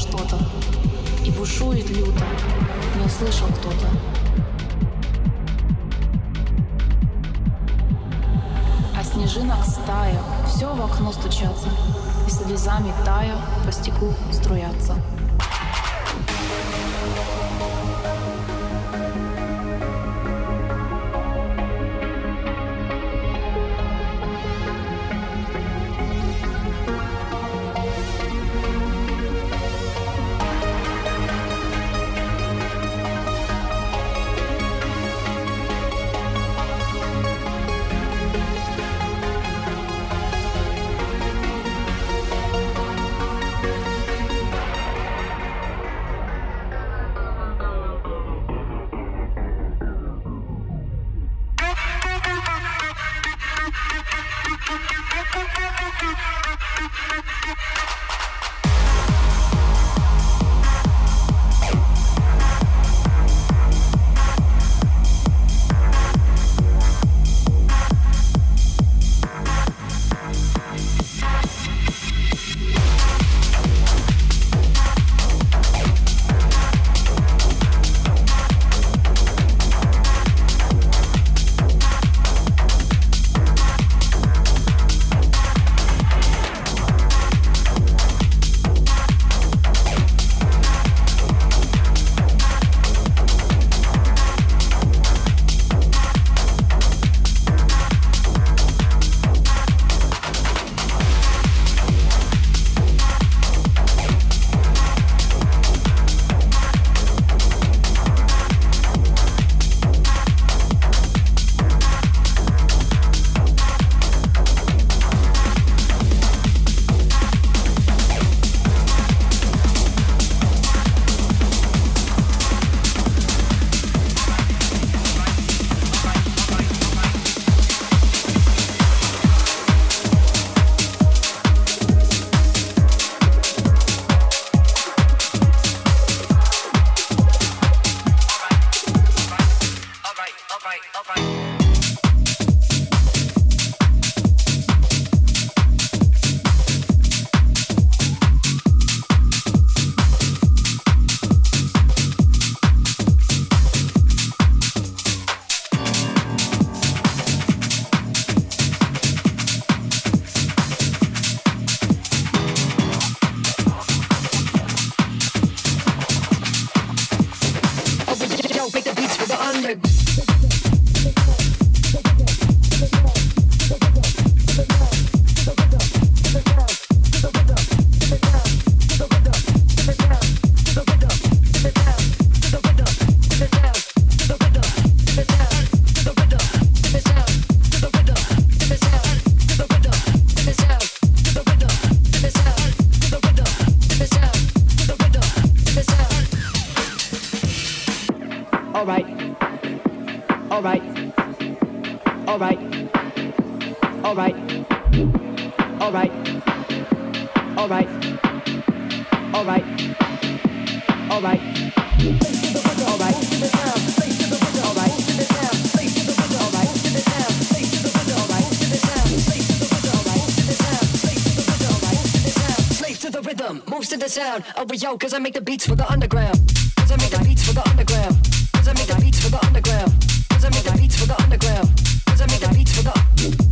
что-то. И бушует люто, не услышал кто-то. А снежинок стая, все в окно стучатся, И слезами тая по стеклу струятся. baby. Sound. Oh, yo, cause I make the beats for the underground. Cause I make the beats for the underground. Cause I make the beats for the underground. Cause I make the beats for the underground. Cause I make the beats for the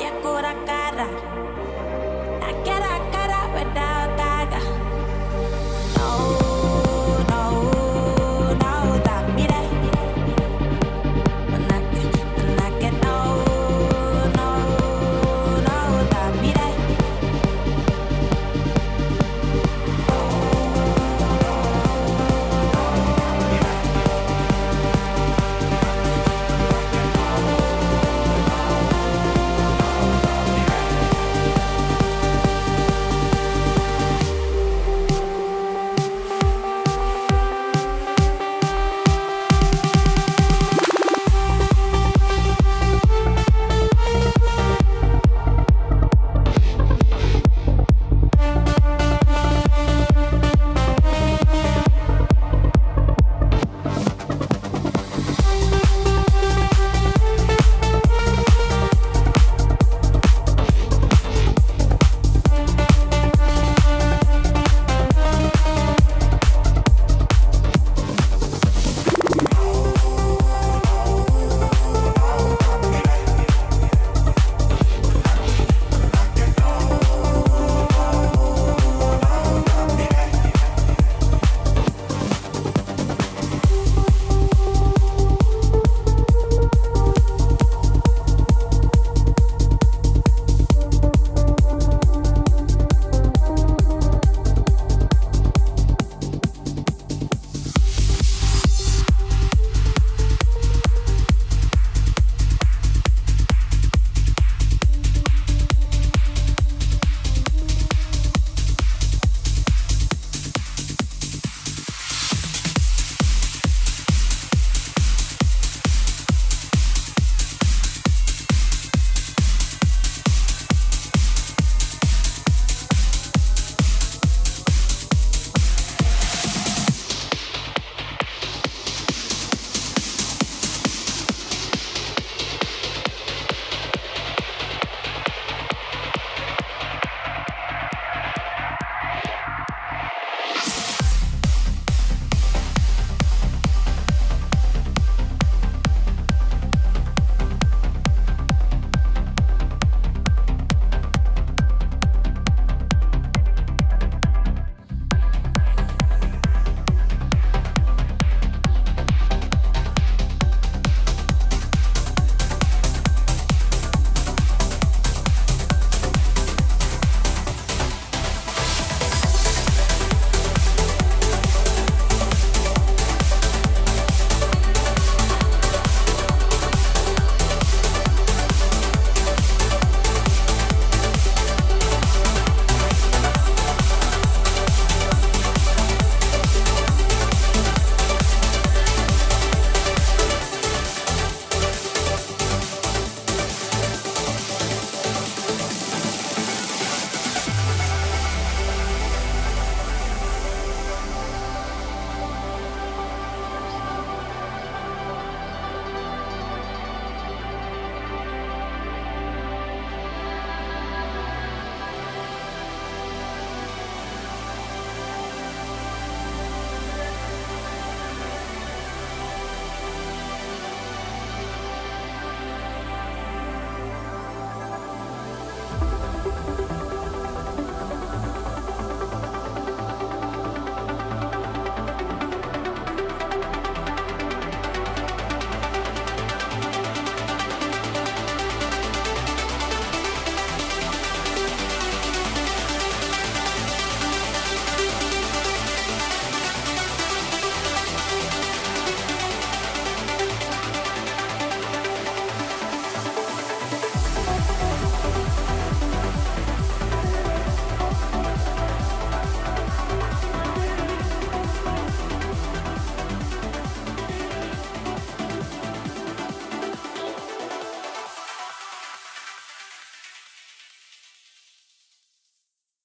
e a cor cara.